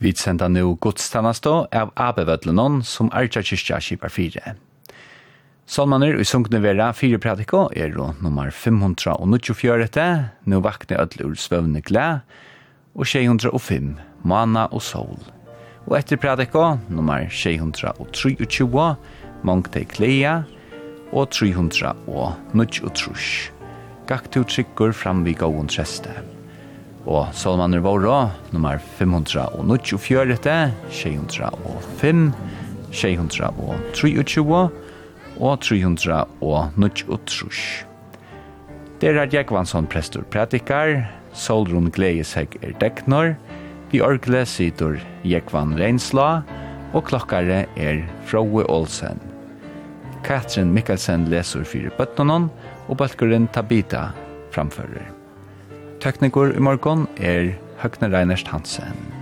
Vi senda nu godstannastå av Abevødlenon som Arja Kyrkja kipar fire. Salmaner i sunkne vera fire pratiko er nummer 594, nu vakne ødle ur svøvne glæ, og 605, mana og sol. Og etter pratiko, nummer 623, mongte klea, og 300 og nudj og trus. Tryggur fram vi gåun treste og Salmaner Våra, nummer 594, 605, 623 og 323. Der er Jekvansson prestor pratikar, Solrun Gleishegg er deknor, vi orgle situr Jekvan Reinsla, og klokkare er Froe Olsen. Katrin Mikkelsen leser fire bøttenon, og bøtkuren Tabita framfører. Tekniker i morgon er Høgne Reinerst Hansen.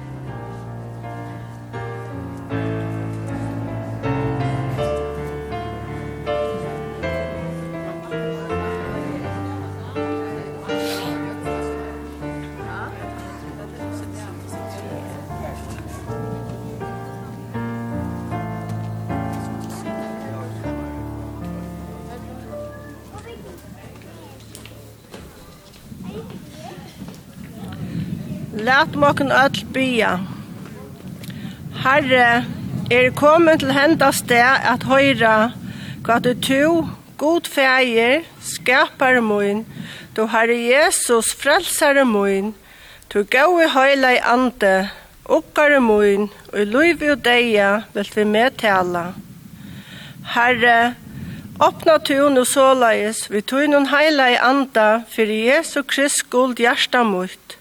låt mokken öll bya. Herre, er kommet til henda sted at høyra hva du to, god feir, skapare moin, du Herre Jesus, frelsare moin, du gau i høyla i ande, okkare moin, og i luiv og deia vil vi medtala. Herre, Åpna tun og såleis, vi tog noen heila i anda, fyrir Jesu Krist guld hjärsta mot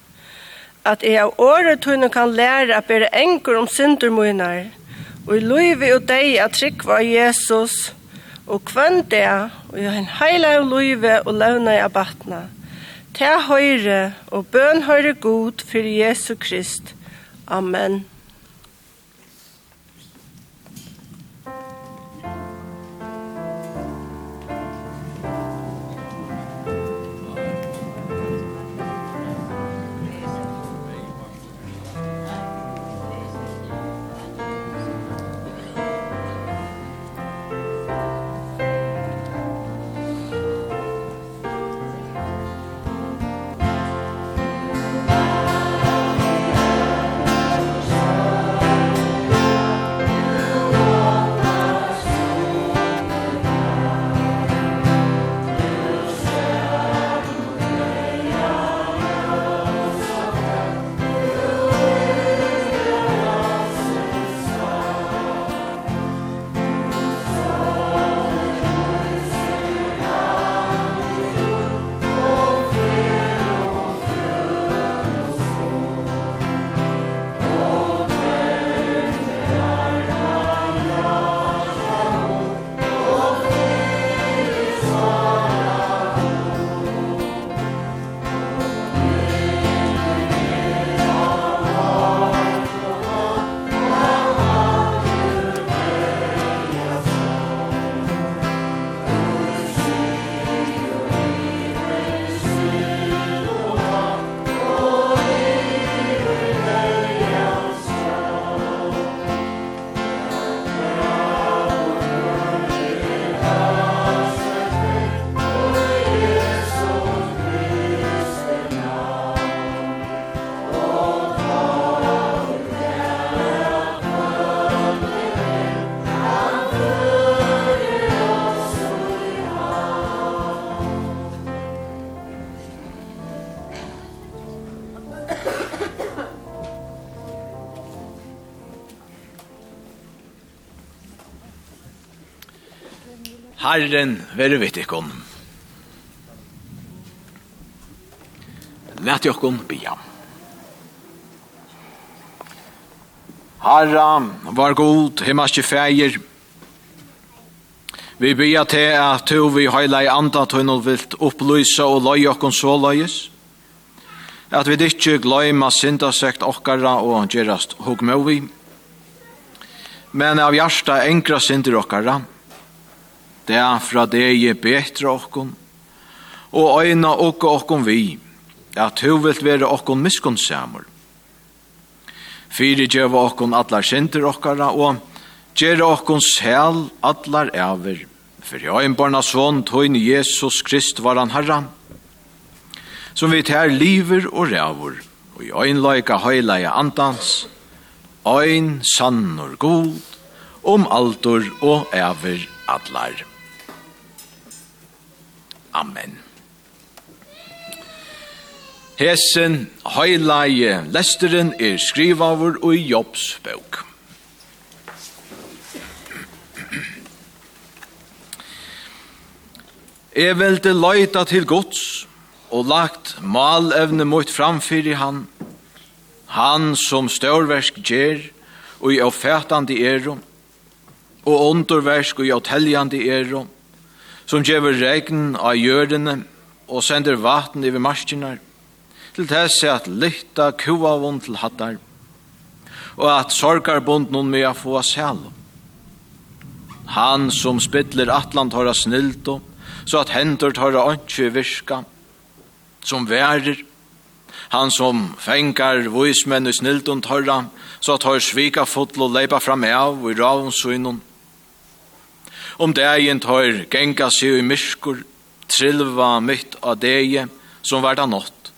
at jeg av året tøyne kan lære at bære enger om synder mine, og i løyve og deg at trykva Jesus, og kvann det, og jeg en heila av løyve og løvna av abatna. Ta høyre, og bøn høyre god for Jesu Krist. Amen. Herren være vidt ikon. Læt jokkon bia. Herra, var god, himmaske feir. Vi bia til at to vi heila i anda tunnel vilt opplysa og løy jokkon så løyes. At vi dittje gløyma syndasekt okkara og gerast hugmovi. Men av hjärsta enkra synder okkara. Okkara det er fra det jeg betre okkon, og øyna okko okkon vi, at hun vil være okkon miskunnsamur. Fyri djeva okkon allar synder okkara, og gjera okkon sel allar eivir. For jeg en barna son, tøyne Jesus Krist var han herra, som vi tar liver og rævur, og i øynløyka høyleie andans, ein sannur god, om aldur og æver allar. Amen. Hesen heilaje lesteren er skrivavur og i Jobs bøk. Jeg det leita til gods og lagt malevne mot framfyrir han, han som størversk gjer og i avfætande ero, og underversk og i avteljande ero, som gjever regn av gjørdene og sender vatten over marskene, til tess at lytta kuavun til hattar, og at sorgar sorgarbunden med å få sel. Han som spittler atlant har snilt og, så at hendur har ikke virka, som værer, han som fengar voismenn i snilton og så at har svika fotlo leipa fram av i ravnsynene, Om dagen tar genga seg i myrskur, trilva mitt av deg, som var da nått.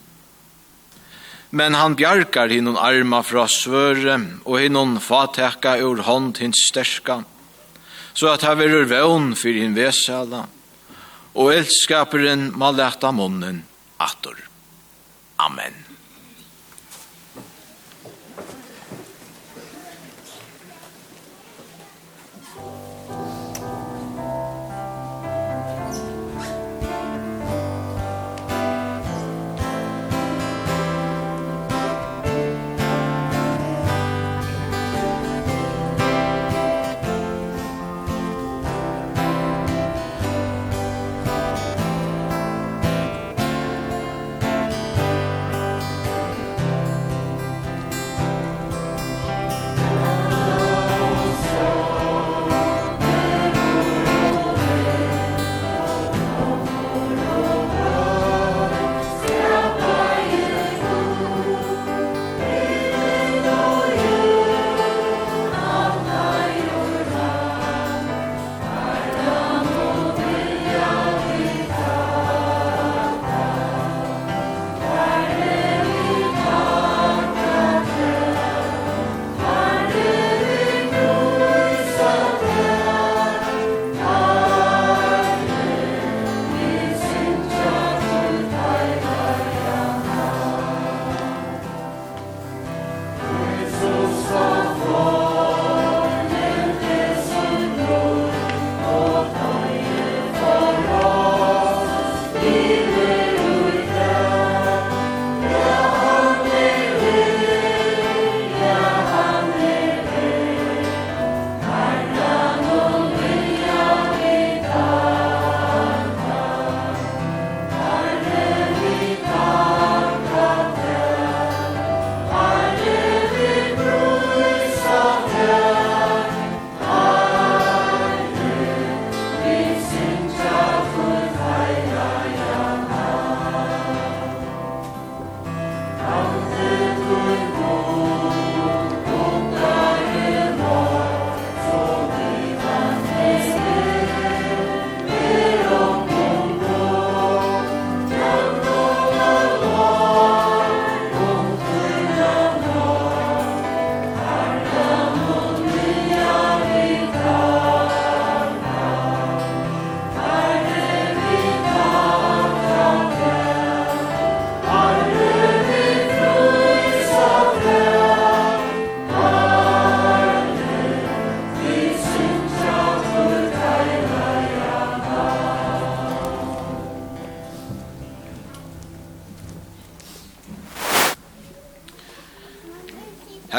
Men han bjarkar hinnon arma fra svøre, og hinnon fatekka ur hånd hins sterska, så at han verur vevn fyrir hin vesala, og elskaperen må leta munnen atur. Amen.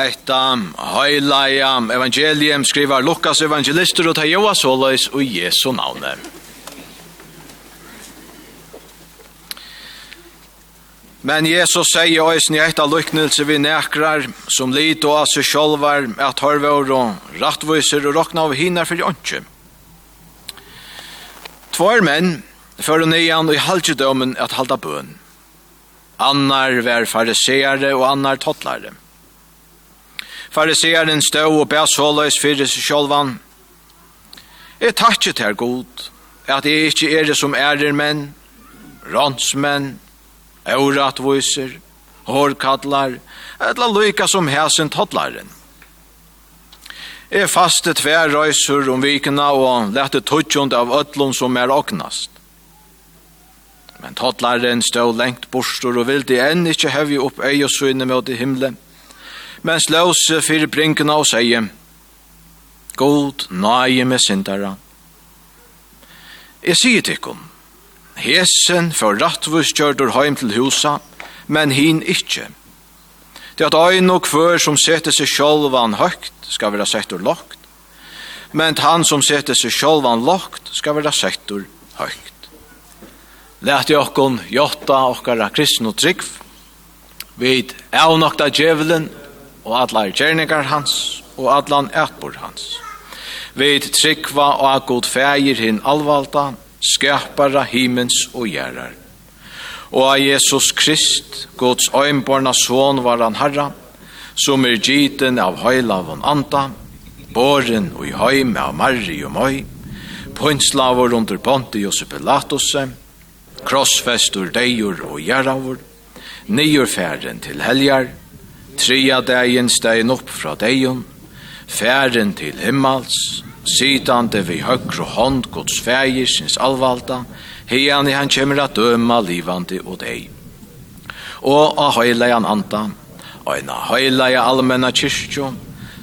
hetta heilaja evangelium skrivar Lukas evangelister og tar Joas Håløys og Jesu navne. Men Jesus sier oss ni eit av lyknelse vi nekrar, som lit og av seg sjolvar, at hørvår og rattviser og råkna av hinar for jantje. Tvær menn fyrir nian og i halvdjødommen at halda bøn. Annar vær fariseare og annar tottlare. Fariseeren stod og bæ såløys fyrir seg sjálvan. Jeg takkje til god, at jeg ikke er det som ærer menn, rånsmenn, euratviser, hårkattlar, eller lykka som hæsen tottlaren. Jeg faste tver røyser om vikena og lette tutsjund av ötlun som er oknast. Men tottlaren stod lengt borstor og vildi enn ikkje hevje opp øy og syne mot i himle mens løse fyrir brinkene og sier, God nøye med syndere. Jeg sier til hesen for rattvus kjørdur heim til husa, men hin ikkje. Det at ein og kvør som setter seg sjolvan høgt, skal være settur lokt, men han som setter seg sjolvan lokt, skal være settur høgt. Lætti okkon jotta okkara kristn og trygg, vid avnokta djevelen og allar gjerningar hans, og allan ætbor hans. Vid tryggva og a god fægir hinn alvalda, skapara himens og gjerrar. Og a Jesus Krist, Guds øynborna son var han herra, som er giten av høylavon anta, boren og i høym av marri og møy, pynslavor under Pontius Pilatuse, krossfestur deior og gjerravor, nyur færen til heljar, Tria dagen stein opp fra deion, færen til himmels, sitande vi høyre hånd gods fægir sinns alvalda, heian i han kjemmer at døma livande og dei. Og a høyleian anda, Eina en høyleia allmenna kyrkjo,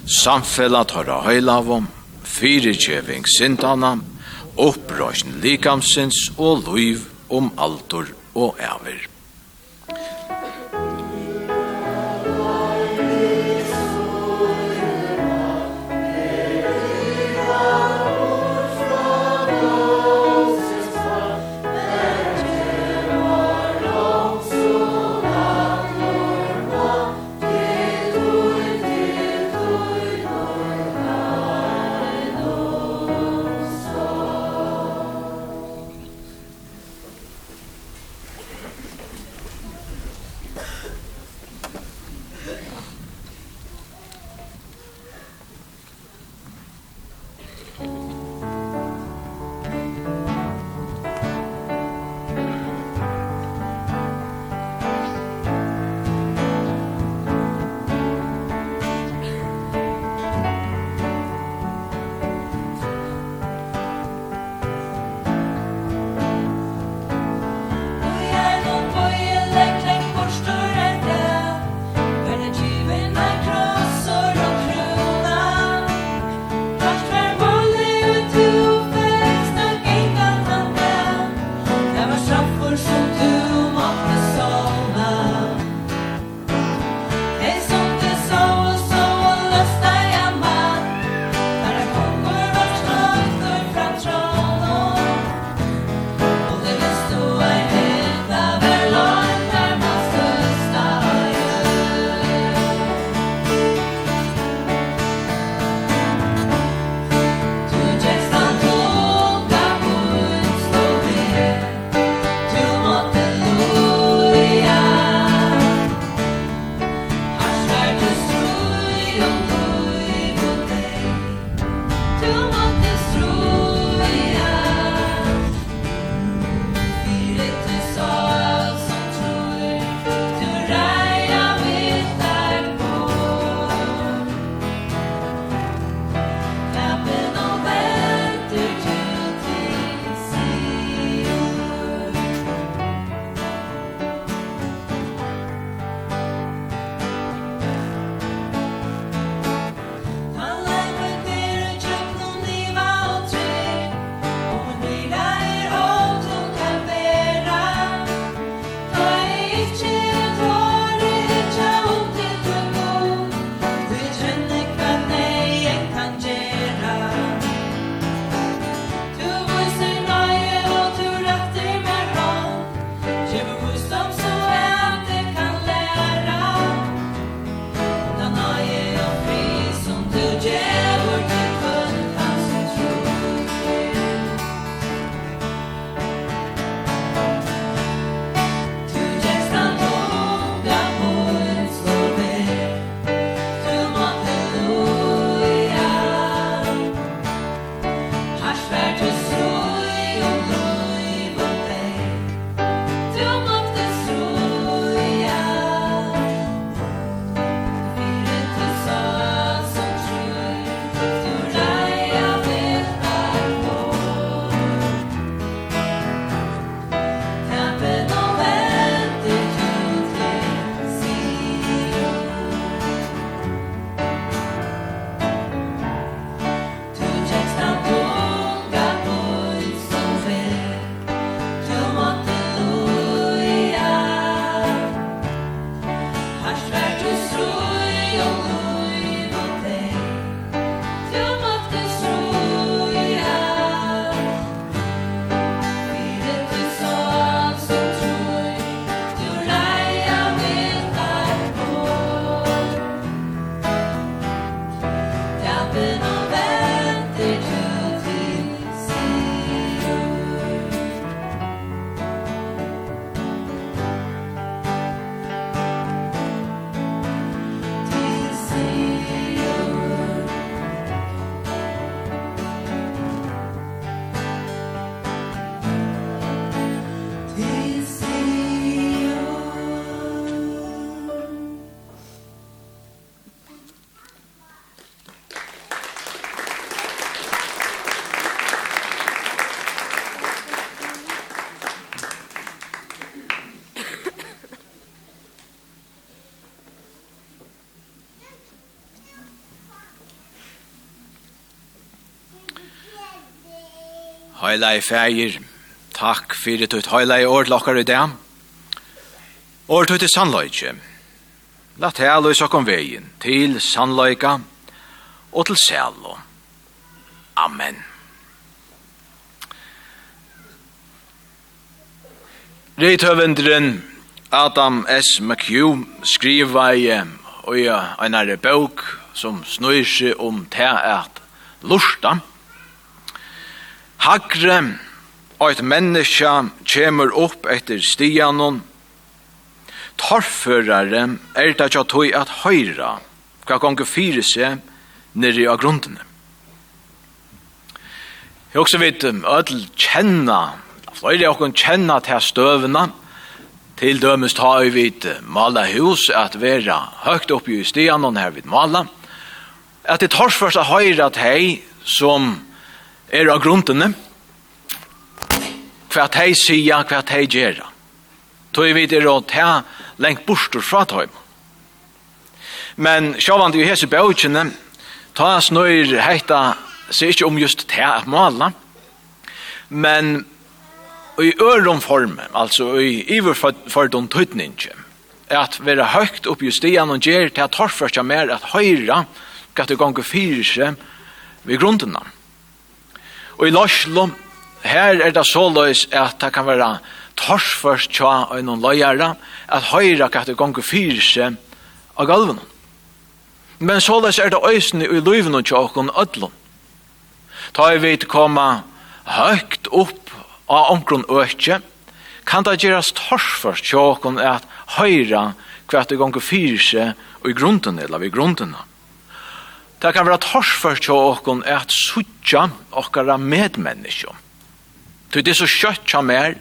samfella høyra høylavom, fyrirkjeving sindana, opprøysn likamsins og luiv om altor og æver. Heilei fægir, takk fyrir tutt heilei år lokkar okkar i dag. År tutt i sannløyke. La tæla i sokkom vegin, til sannløyka og til selo. Amen. Reithøvendren Adam S. McHugh skriva i og i en bøk som snøyr seg om til at lusta, Hagre og et menneske kjemur opp etter stianon. Torførare er det ikke tog at høyra hva gong fyre seg nere av grunnene. Jeg også vet ødel kjenna, flere av kjenna til støvene, til dømes ta i vid mala hus, at vera høgt oppi i stianon her vid mala, at det torførst er høyra til hei som er av grunden hva at hei sida, hva at hei gjerra. Tøy vid er å ta lengt bostur fra tøy. Men sjåvandi i hese bøkene, ta snøyr heita seg ikke om just te at mala, men i øron form, altså i iverfordom tøytninje, at være høgt opp just i og gjer til at torfarska mer at høyra hva det gonger fyrir seg ved grundene. Og i Loslo, her er det så løs at det kan være torsførst tja og noen løyere, at høyre kan det gange fyre seg av galven. Men så løs er det øyne i løyvene og tja og ødlom. Ta i vidt komme høyt opp av omkron økje, kan det gjøres torsførst tja og at høyre kan det gange fyre seg og i grunden, eller i grunden. Det kan være torsført til åkken er at suttja åkkara medmenneske. Så det er så kjøtt som er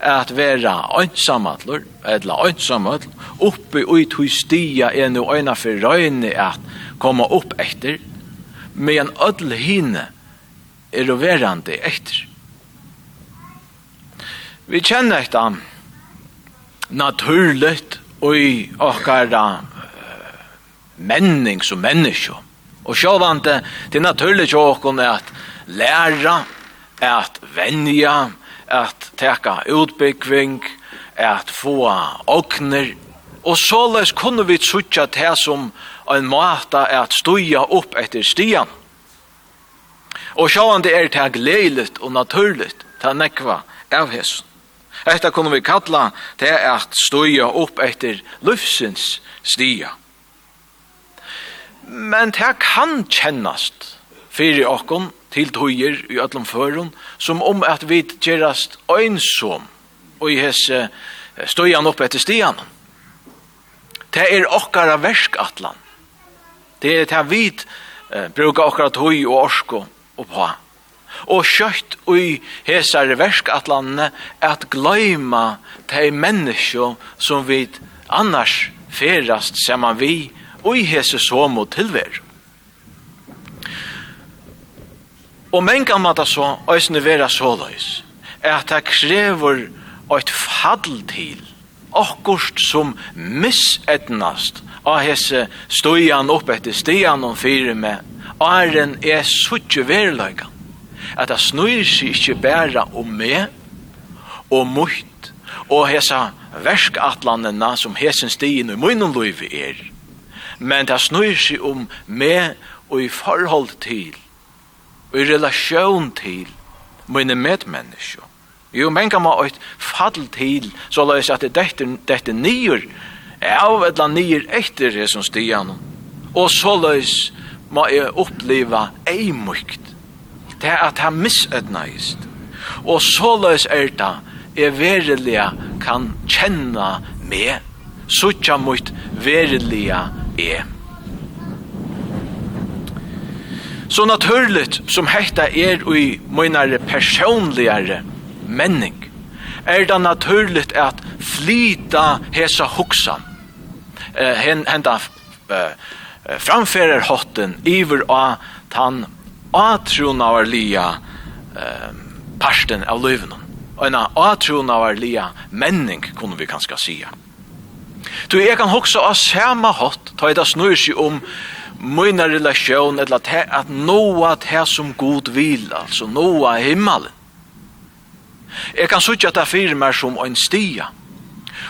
at vera ønsamhandler, eller ønsamhandler, oppe ut hos stia en og øyne for røyne at komme opp etter, med en ødel hine er å verande etter. Vi kjenner dette naturligt og i åkkara menning som menneske. Og sjåvante, det er naturligt jag och at lära at vänja att täcka utbyggving at få åkner Og således kunne vi sucha det som en måte at stuja upp etter stian Og sjåvante er det här og naturligt det nekva av hesson. Etta kunne vi kalla det at støya opp etter lufsins stia. Men det kan kjennast fyrir okkon til tøyer i öllum førun, som om at vi gerast øynsom og i hese støyan opp etter stian. Det er okkara verskatlan. Det er det vi eh, brukar okkara tøy og orsko oppa. Og kjøtt i hesare verskatlanene at gløyma de menneskjo som vi annars ferast saman vi og i hese som og tilver. Og men kan man da så òsne vera såløys, at det krever et fall til akkurst som missetnast av hese støyan opp etter stian og fyre med æren er suttje verløygan at det snur seg ikke bare om meg og mot og hesa verskatlandena som hesen stien i munnen løyve er men det snur seg om meg og i forhold til, og i relasjon til, mine medmennesker. Jo, men kan man et fall til, så la jeg at det dette, dette nyer, av et eller nyer etter det som. Og så la jeg må jeg oppleve ei mykt, Det er at jeg misetnæst. Og så la er det, jeg verilig kan kjenne meg suttja mot verilega e. Så naturligt som hetta er i møynare personligare menning, er det naturligt at flyta hesa hoksan, eh, henda eh, framferer hotten iver av tan lia eh, parsten av løyvnen. Og en lia menning, kunne vi kanskje sige. Du, jeg kan hoksa av samme hatt, ta i det snur seg om mine relasjon, eller at, at noa att som god vil altså noa himmelen. Jeg kan söka att det meg som en stia.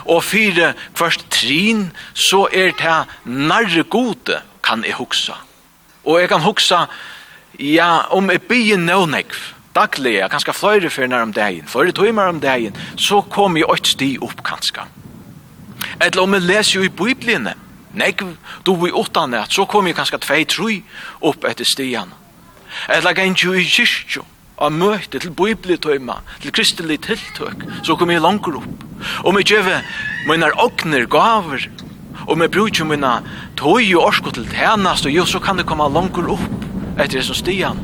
Og fyra först trin så er det nærre gode kan jeg huxa. Og jeg kan huxa ja om jag blir nånägg dagliga, ganska flöjre för när om dagen, flöjre timmar om dagen, så kommer jeg ett sti opp, ganska. Eller om jeg leser jo i Bibelen. nek du vi utan at, så kom jeg kanskje tvei tru opp etter stian. Eller gant jo i kyrkjo, og møte til bibletøyma, til kristelig tiltøk, så kom jeg langer opp. Og vi gjør mine åkner gaver, og vi bruker mine tøy og orsko til tjenest, og jo, så kan det komme langer opp etter det som stian.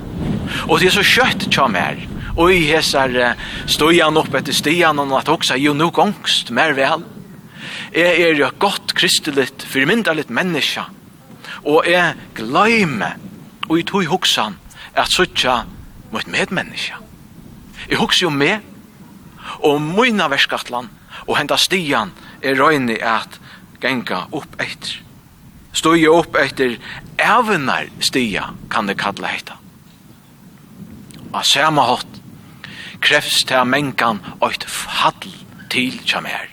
Og det er så kjøtt tja mer, og i hesar støyan opp etter stian, og at også, jo, nu gongst mer vel. Jeg er jo godt kristelig, formyndeligt menneske. Og jeg gløyme og i tog hoksan at suttja mot medmenneske. Jeg hokser jo med og mine verskatlan og henta stian er røyne at genga opp etter. Støye opp etter evnar stia kan det kalla heita. Og samme hatt krevs til mengan og et fall til kjamer.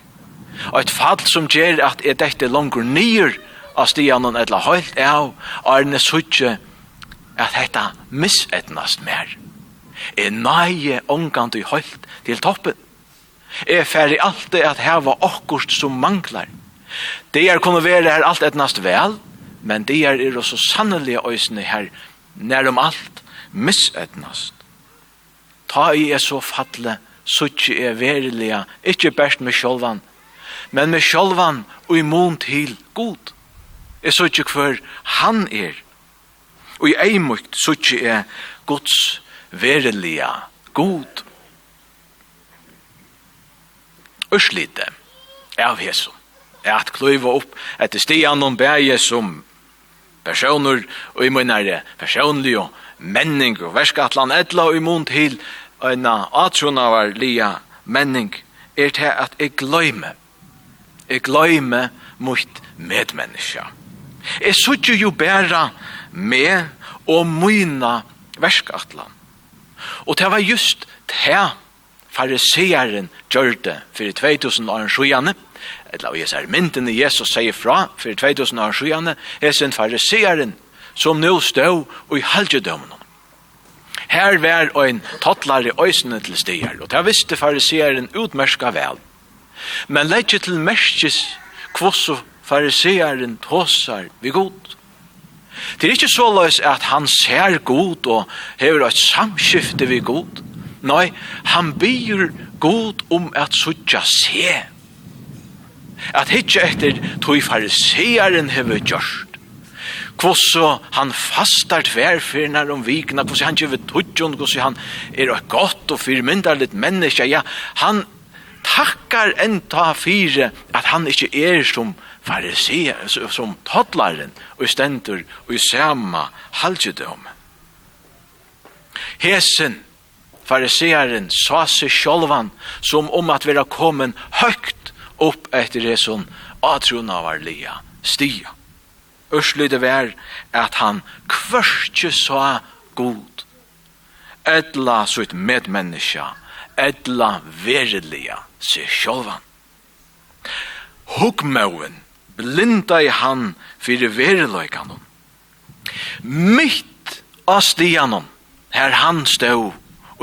Og et fall som gjør at jeg dette langer nyer av stianen etla høylt av, og er det suttje at dette missetnast mer. Jeg nøye omgant i høylt til toppen. Jeg ferdig alltid at her var akkurat som manglar. Det er kunne være her alt etnast vel, men det er er også sannelig øysene her nær om alt missetnast. Ta i er så fatle, suttje er verilige, ikkje best med sjolvan, men med sjolvan og imon til god. Jeg så ikke hver han er. Og i eimukt så ikke er Guds verelige god. Ørslite av Jesu er at kløyva opp etter stian om bæje som personer og i munnare personlig og menning og verskatlan etla og i munn til en atronavar lia menning er til at jeg gløymer Jeg gløyme mot medmenneska. Jeg suttje jo bæra med og myna verskatlan. Og det var just det fariseeren gjør det for 2000 år sjøene, eller jeg ser mynden i Jesus sier fra for 2000 år sjøene, er sin fariseeren som nå stod i halvdømmen. Her var en tattlare øysene til stier, og det visste fariseeren utmerska vel. Men legg til merkes kvosso fariseeren tåsar vi god. Det er ikke så løs at han ser god og hever et samskifte vi god. Nei, han byr god om at suttja se. At hitje etter tog farisearen hever gjørst kvosso han fastar tverfyrnar om vikna, kvosso han kjöver tudjon, kvosso han er et godt og fyrmyndarligt menneska, ja, han takkar enn ta fire at han ikkje er som fariseer, som toddlaren, og stendur og i sama halgjedom. Hesen, fariseeren, sa seg sjolvan som om at vera kommen høgt opp etter det som atrona var lia, stia. Ørslyde vær at han kvørstje sa god, Edla sutt medmenneska, edla verilia seg sjálvan. Hugmauen blinda i han fyrir veriløykanon. Mitt av stianon, her han stå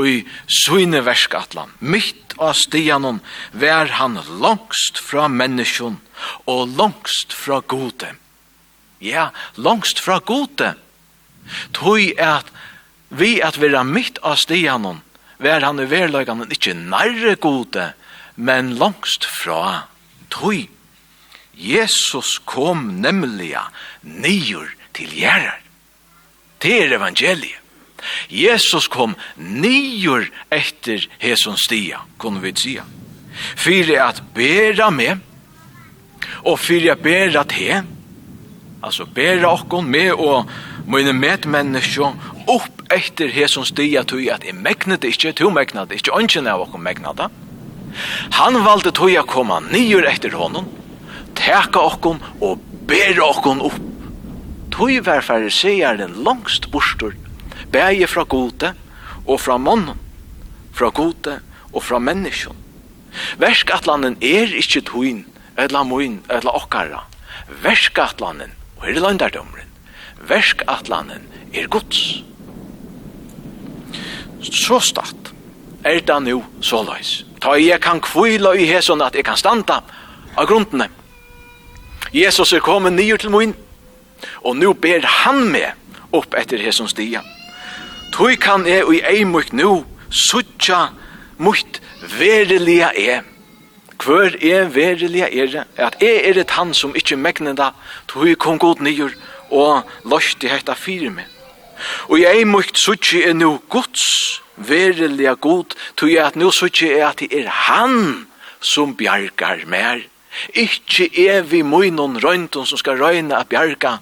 i suine verskatlan, mitt av stianon vær han langst fra menneskjon og langst fra gode. Ja, langst fra gode. Tøy at vi at vera mitt av stianon, vær han i veriløykanon ikkje nærre gode, men langst fra tøy. Jesus kom nemlig nyer til gjerrar. Det er evangeliet. Jesus kom nyer etter hesson stia, kunne vi sia. Fyre at bera med, og fyre at bera te, altså bera okkon med og mine medmenneske opp etter hesson stia tog at jeg megnet ikke, to megnet ikke, ønsken av okkon megnet det Han valde tog jeg komme nyer etter honom, teka okkon og bera okkon opp. Tog var fariseren langst bostor, bæje fra gode og fra mannen, fra gode og fra menneskjon. Verskatlanen er ikkje tuin, etla moin, etla okkara. Verskatlanen, og her er landardomren, verskatlanen er gods. Så statt er det nu så løys. Ta jeg kan kvila i hesson at jeg kan standa av grundene. Jesus er kommet nyer til min, og nu ber han meg opp etter hesson stia. Tøy kan jeg og ei myk nu, suttja mykt verilega er. Hvor er verilega er, at jeg er et han som ikkje megnenda, tøy kom god nyer, og løsti hetta fyrir meg. Og jeg mykt suttja er nu gods, verilig god, tog jeg at nå sutje er at det er han som bjargar mer. Ikke er vi munnen røynton som skal røyna at bjarga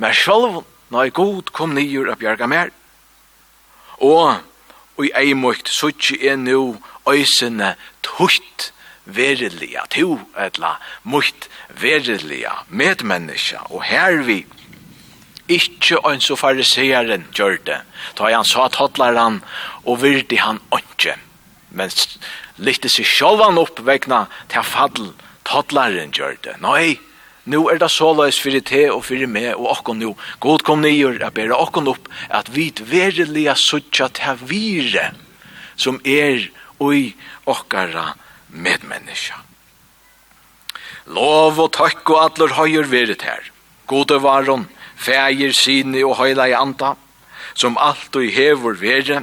mer sjolvun. Nei, god kom nyer at bjarga mer. Og, og i eimukt sutje er nå øysene tutt verilig, to etla, mutt verilig, medmenneska, og her vi, ikkje ein så fariseeren gjør det. Da han sa tattler og virdi han onkje. Men lytte seg selv opp vegna til fadl tattleren gjør det. Nei, nu er det såleis fyrir te og fyrir me og okkon nu. God kom nyer a bera okkon opp at vi verilega suttja til vire som er oi okkara medmenneska. Lov og takk og atler høyer verit her. Gode varon, fægir sine og høyla i anda, som alt og hevor vere,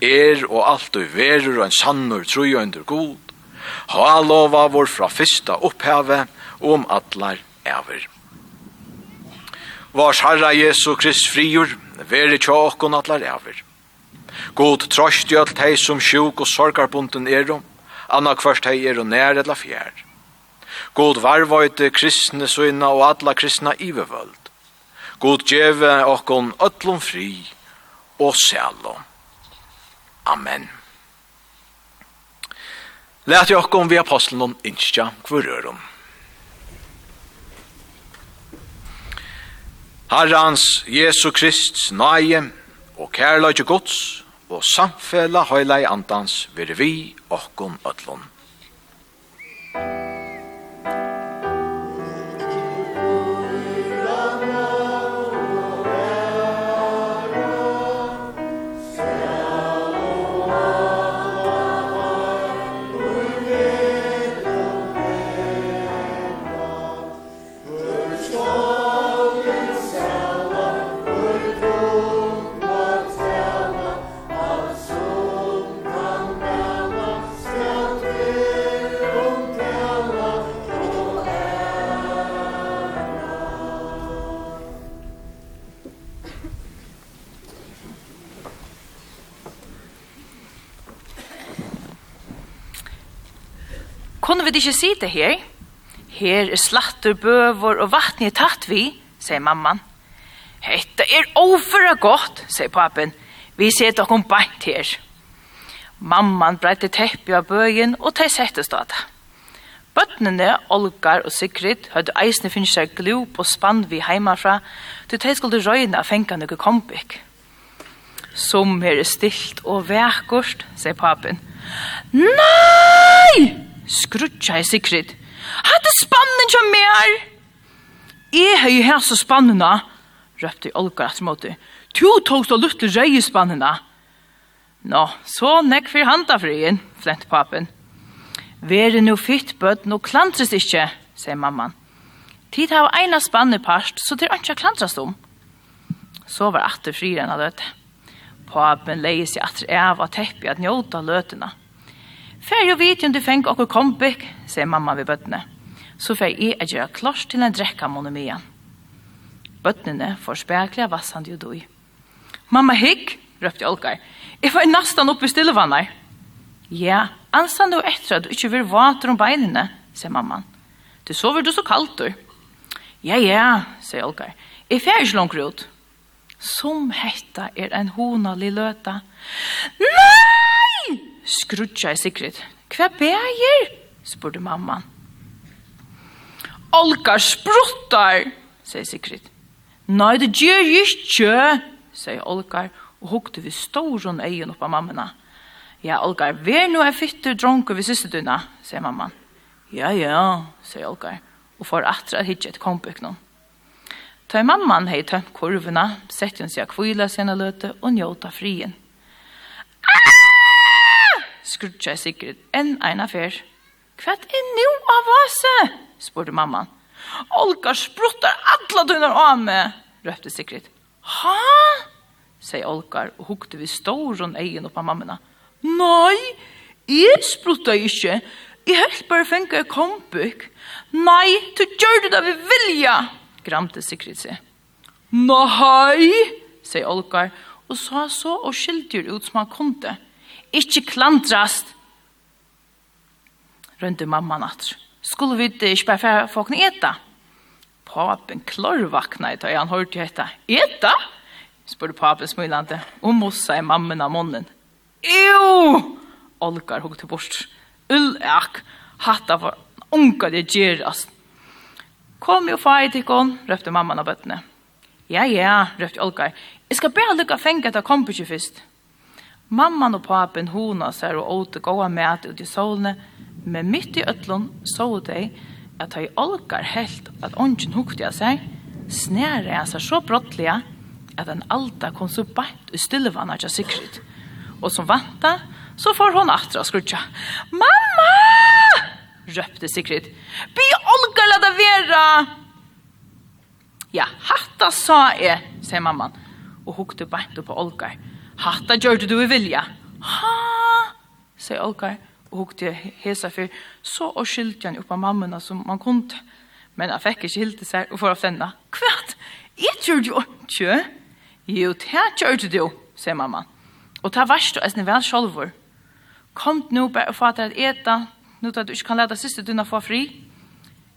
er og alt og verur og en sannur troi under god, ha lova vår fra fyrsta oppheve og om atlar æver. Vars Herra Jesu Krist frigjur, veri tja okkon atlar æver. God trost i alt hei som sjuk og sorgarbunden erom, anna kvart hei er og nær etla fjær. God varvøyte kristne søyna og atla kristna ivevøld. God djeve okkon öllum fri og sjálom. Amen. Læt jo okkon vi apostlen innskja kvurrørum. Herrans Jesu Krist næje og kærløyde gods og samfella høylei andans vire vi okkon öllum. vi ikke sitte her? Her er slatter, bøver og vatten i tatt vi, sier mamman. Hetta er overra godt, sier papen. Vi ser dere bant her. Mamman bredde teppet av bøyen, og de sette stedet. Bøttene, Olgar og Sigrid, hadde eisne finnes seg glo på spann vi heimafra, til de skulle røyne av fengene og kompik. Som her er stilt og vekkort, sier papen. Nei! Skrutja i sikrit. Hadde spannen kjom mer! Jeg har jo hæs og spannena, røpte Olga etter måte. Tu tog så lutt røy i spannena. Nå, så nekk for handa frien, flent papen. Vere no fitt bød, og klantres ikkje, sier mamman. Tid har eina spanne parst, så det er ikke klantrast om. Så var atter frien av løte. Papen leie seg atter av og teppi at njóta løtena. Fær jo vit om du fengt okkur kompik, sier mamma ved bøttene. Så fær jeg er gjøre klars til en drekka monomian. Bøttene får spekla vassan jo doi. Mamma hikk, røpte Olgar. Jeg var nastan oppe i stillevannar. Ja, ansan du etter at du ikke vil vater om beinene, sier mamma. Du sover du så kaldt du. Ja, ja, sier Olgar. Jeg fær ikke langt ut. Som hetta er en hona li løta. Nei! skrutja i sikret. Hva beger? spurte mamman. Olga spruttar, sier Sigrid. Nei, det gjør jeg ikke, sier Olga, og hukte vi storen øyen opp av mammena. Ja, Olga, vær nå en fytter dronke ved søsterdunna, sier mamman. Ja, ja, sier Olga, og får atra hitje et kompøk noen. Ta mamman hei tømt kurvena, sett hun seg kvila sina løte og njóta frien. Ah! skrutja sikkert enn eina fer. Kvært er nu av vase? spurte mamman. Olga spruttar alla tunnar av meg, røpte sikkert. Ha? sier Olga og hukte vi storen egen opp av. Nei, jeg spruttar ikkje. Jeg helt bare fengar kompuk. Nei, du gjør det da vi vilja, gramte sikkert seg. Nei, sier Olga og sa så og skiltjur ut som han kunne ikke klantrast, rønte mamma natt. Skulle vi ikke bare få folkene eta? Papen klarvakna i tøy, han hørte jo hetta. Eta? spurte papen smilande, og mossa i mammen av munnen. Ew! Olgar hugte bort. Ullak, hatta for unga det gjerast. Kom jo fai til kon, røpte mamman av bøttene. Ja, ja, røpte Olgar. Jeg skal bare lukka fengt av kompisje først. Mamman og papen hona seg og åte gåa med ut i solene, men mitt i ötlun så de at hei olgar helt at ongen hukte av seg, snære jeg seg så brottliga at en alta kom så bænt i stillevann av Sigrid. Og som vanta, så får hon atra skrutja. Mamma! røpte Sigrid. Bi Olga la det vera! Ja, hatta sa jeg, sier mamman, og hukte bænt på Olga. Olga hatta gjør du i vilja. Ha, sier Olga, og hukte hesa fyr, så og skyldte han opp av mammuna som man kunde. Men han fikk ikke hilde seg og for å flenda. Kvart, jeg gjør du ikke. Jo, det gjør du, sier mamma. Og ta varst du eisne vel sjolvor. Kom nu bare og få til å eta, nå at du ikke kan leta siste dina få fri.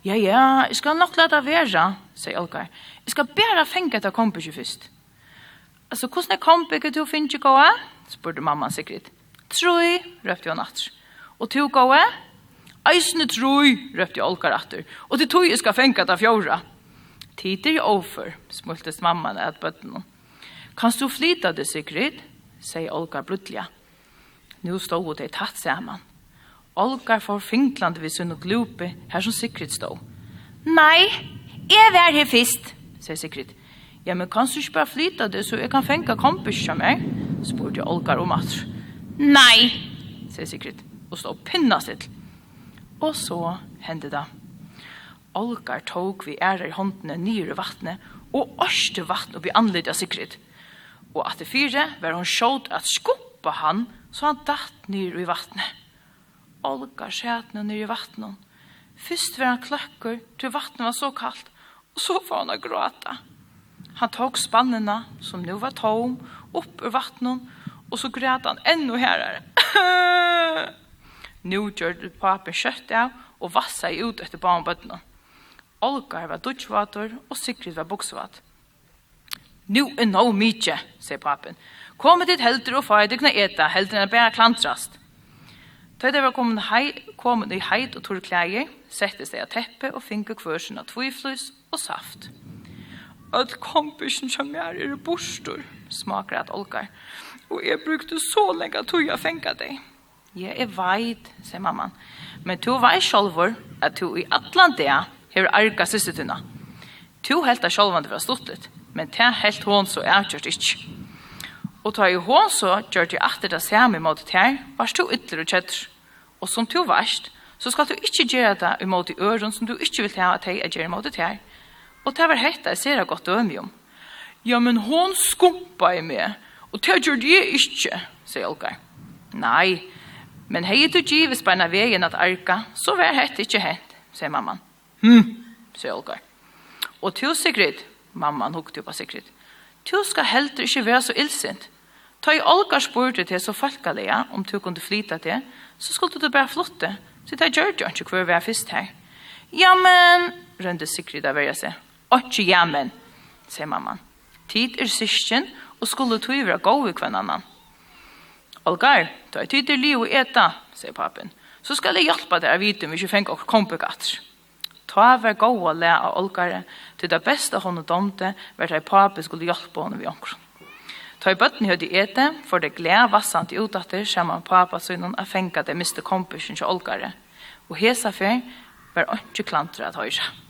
Ja, ja, jeg skal nok leta være, sier Olga. Jeg skal bare fenge etter kompisju først altså, hvordan er kompikket du finner gåa? spurte mamma sikkert. Troi, røpte hun natt. Og tog gåa? Eisne troi, røpte Olgar atter. Og til tog jeg skal fenka ta fjorda. Tider er over, smultes mamman at bøttene. Kanst du flyta det, Sigrid? sier Olga brudliga. Nu stod det tatt samman. Olga får finklande vid sunn og glope, her som Sigrid stod. Nei, jeg var her først, sier Sigrid. Ja, men kan du ikke bare flytte det, så jeg kan fenge kompis som meg? Spurte jeg Olgar om at. Nei, sier Sigrid, og stå pinna sitt. Og så hendte det. Olgar tog vi ærer i håndene nyere vattnet, og årste vattnet oppi anledde av Sigrid. Og at det fire var hun sjått at skuppa han, så han datt nyr i vattnet. Olgar skjætne nyr i vattnet. Først var han kløkker, til vattnet var så kaldt, og så var han å gråte. Han tok spannene, som nå var tom, upp ur vattnet, og så grät han ännu nå nu gjorde papen kjøtt av og vassa ut etter barnbøttene. Olga var dutjvater, og Sigrid var buksvater. Nu er no mykje, sier papen. Kom dit helter og fag dykna eta, helter er bare klantrast. Da det var kommet, hei, kommet i heit og torklæger, settes det av teppe og finke kvørsen av tviflus og saft. Öll kompisen som mer er borstor, smakar at olkar. Og jeg brukte så lenge at jeg fänka deg. Jeg er veit, sier mamman. Men du veit sjolvor at du i Atlantia har arga syssetuna. Du helt av sjolvan det var stortet, men det helt hon så er kjørt ikkje. Og ta i hon så gjør du atter det samme mot det her, var du ytler og kjøtter. Og som du varst, så skal du inte gjøre det imot i øren som du inte vil ha at jeg gjør mot det her. Og det var hetta jeg ser godt dømi om. Ja, men hon skumpa i meg, og det gjør det ikke, sier Olga. Nei, men hei du givet spennende veien at arka, så var hette ikke hett, sier mamman. Hm, sier Olga. Og til Sigrid, mamman hukte på Sigrid, du skal helter ikke være så illsint. Ta i Olga spurte til så folkalega, om du kunne flyta til, så skulle du bare flotte, så det gjør det ikke hver vi er først her. Ja, men, rønte Sigrid av verja seg ikke jamen, sier mamman. Tid er sysken, og skulle tog være god i hver annan. Olgar, du har tid til liv å eta, sier papen. Så skal jeg hjelpe deg å vite om vi ikke fenger og kompegatter. Ta vær gå og le av Olgar, til det beste hun og domte, var det papen skulle hjelpe henne ved omkring. Ta i bøtten høyde i ete, for det glede vassant i utatter, sammen så sønnen er fengt det miste kompisen til Olgar. Og hesa fer var ikke klantra at høyre.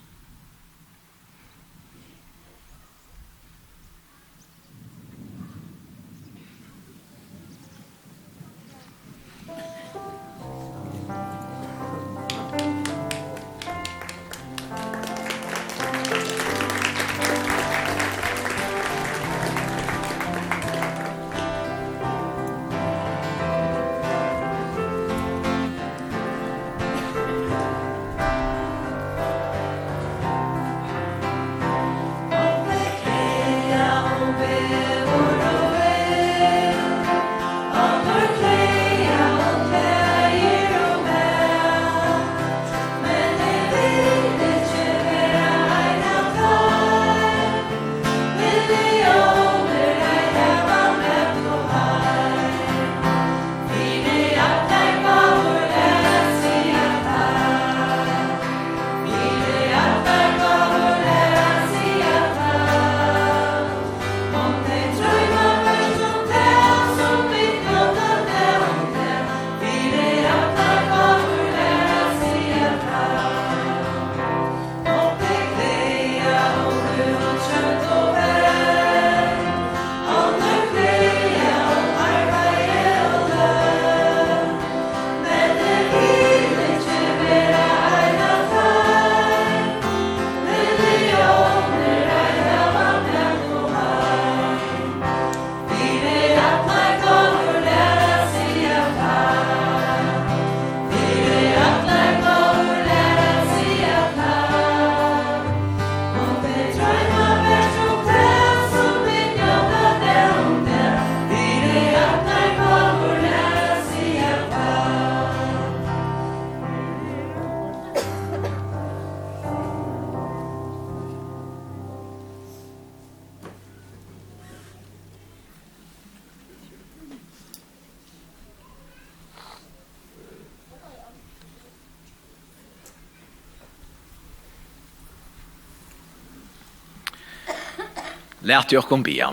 Lät jag kom be.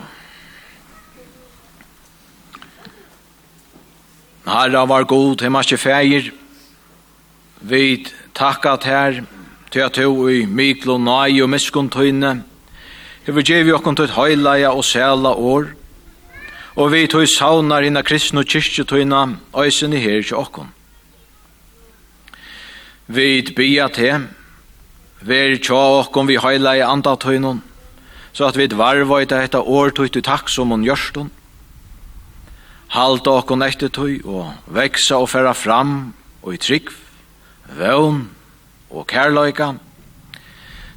Herra var god, hemma ikke feir. Vi takkat her, til at du i Mikl og Nai og Miskuntøyne, hever djevi okkon til høyleia og sæla år, og vi tog saunar inna kristne og kyrkjetøyna, øysen i her til okkon. Vi bia til, vær tja okkon vi høyleia andatøynon, så at vi varva i dette år tog til takk som hun gjørst hun. Halda okkon etter tog og veksa og færa fram og i trygg, vøvn og kærløyka,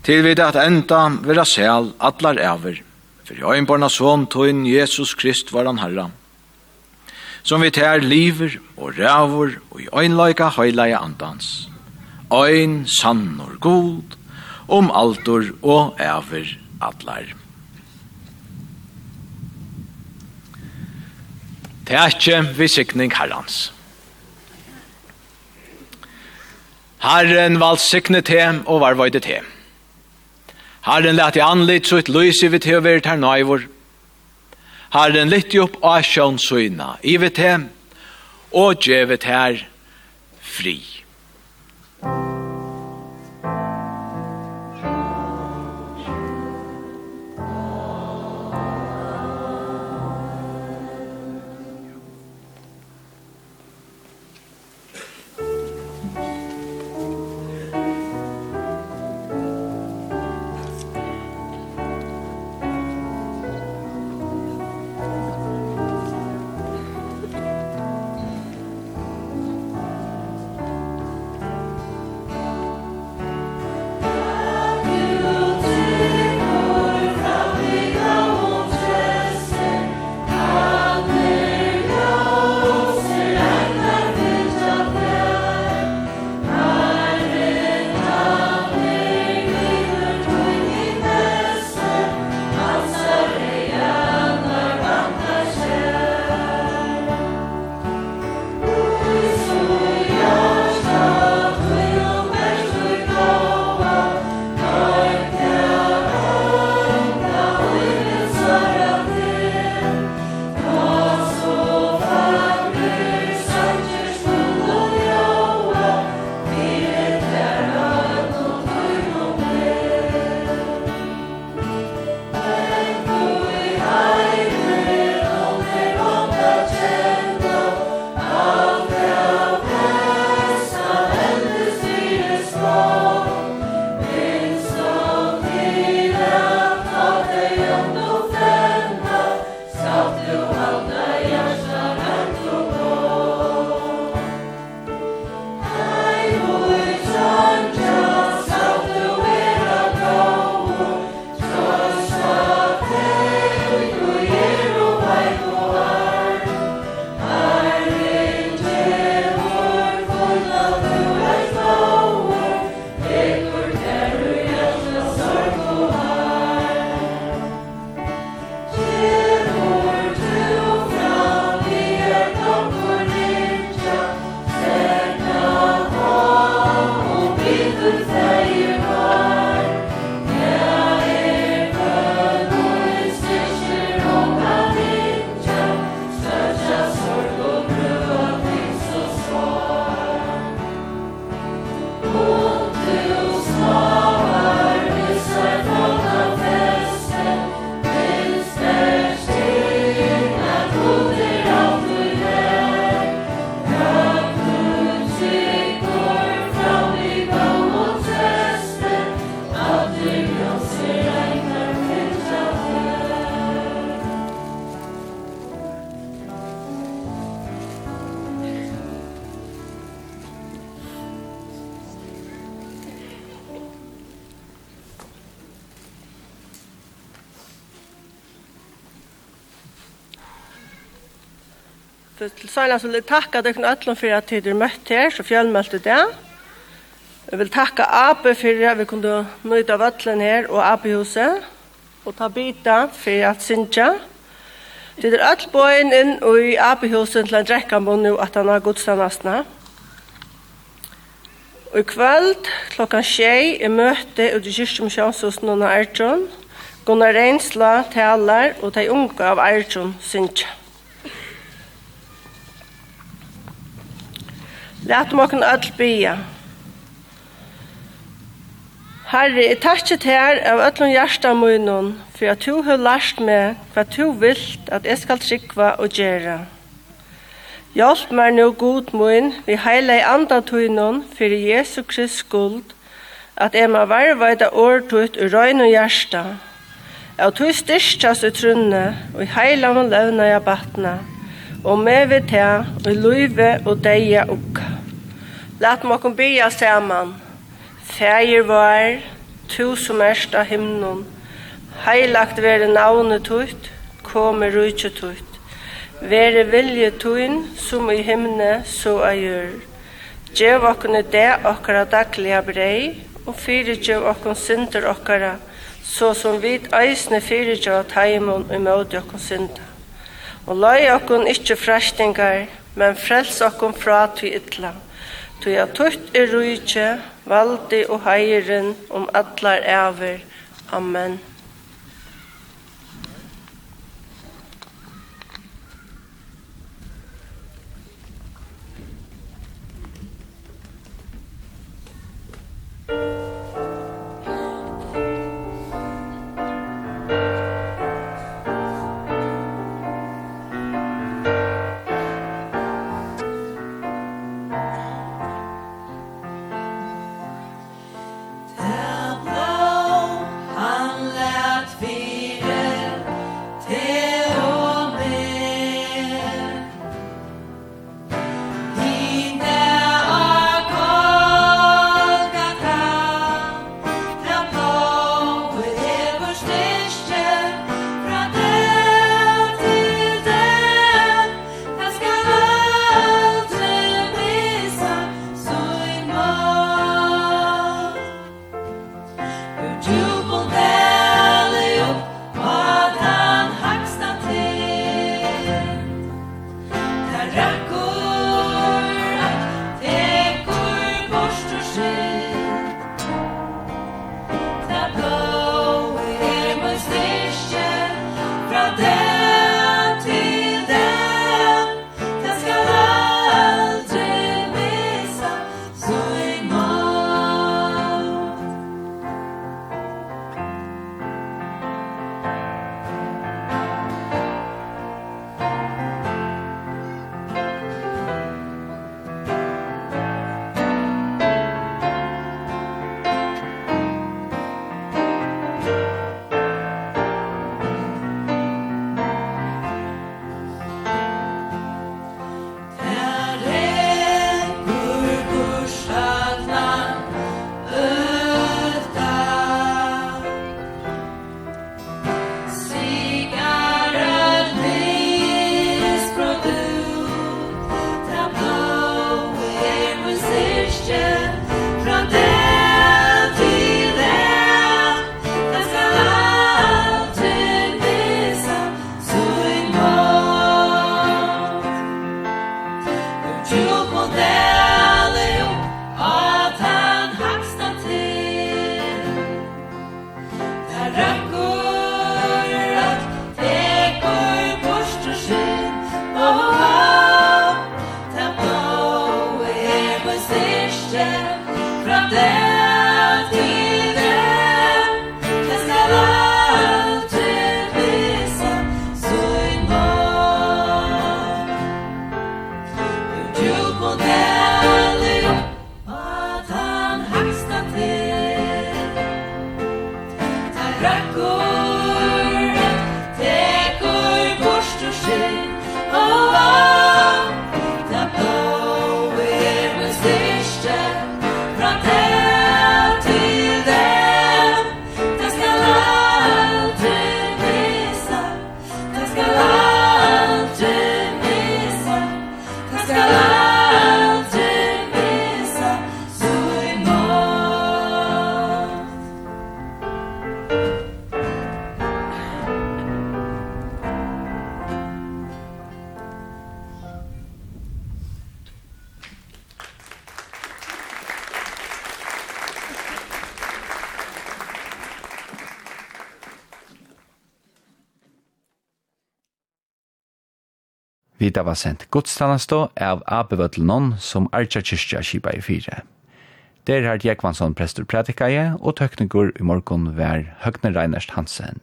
til vi det at enda vera sel atlar ever, for i øynbarna son tøyn Jesus Krist var han herra, som vi tær liver og rævor og i øynløyka høyleia andans, øyn sann og god, om altor og ever atlar. Tætje er ikke visikning herrens. Herren valgsikne te og var vøyde te. Herren lette i anlitt så et lys i vitt og vært her nøyvor. Herren litt opp av sjøn søgna i vitt og gjevet her fri. til Sælans vil jeg takke dere alle for at dere møtte her, så fjellmøtte det. Jeg vil takke Ape for at vi kunne nøyde av vattlen her og Ape-huset, og ta bita for at Sintja. Det er alle bøyen inn i Ape-huset til en drekka må nå at han har godstandastene. Og i kveld klokka tjei er møte ut i kyrkjumsjonshusen under Ertron. Gunnar Reinsla talar og de unge av Ertron Sintja. Lætum okken öll bia. Herre, jeg takkje til her av öllum hjärsta munnen, for at du har lært meg hva du vilt at jeg skal trykva og gjøre. Hjelp meg nå god munn, vi heila i andatunnen, for Jesu Krist skuld, at jeg må varvaida årtut ur røyn og hjärsta. Jeg tog styrstjas i trunne, og i heila og levna jeg batna, og med vi til, og i løyve og deia ukka. Lat meg kun bya saman. Fægir var, tu som erst av himnon. Heilagt vere navnet tutt, kome rujtje tutt. Vere vilje tuin, som i himne, så a gjør. Gjev okkene det okkara daglige brei, og fyrir gjev okkon synder okkara, så som vit eisne fyrir gjev taimon i møte okkon synder. Og løy okkon ikkje fræstingar, men frels okkon fra til ytla. Tu ja tutt er rujtje, valdi og heiren om allar æver. Amen. hava sendt godstannastå av Abevøtlenon som Arja Kyrkja kipa i fire. Der har Jekvansson prestur pratikaje og tøknikur i morgon vær Høgne Reinerst Hansen.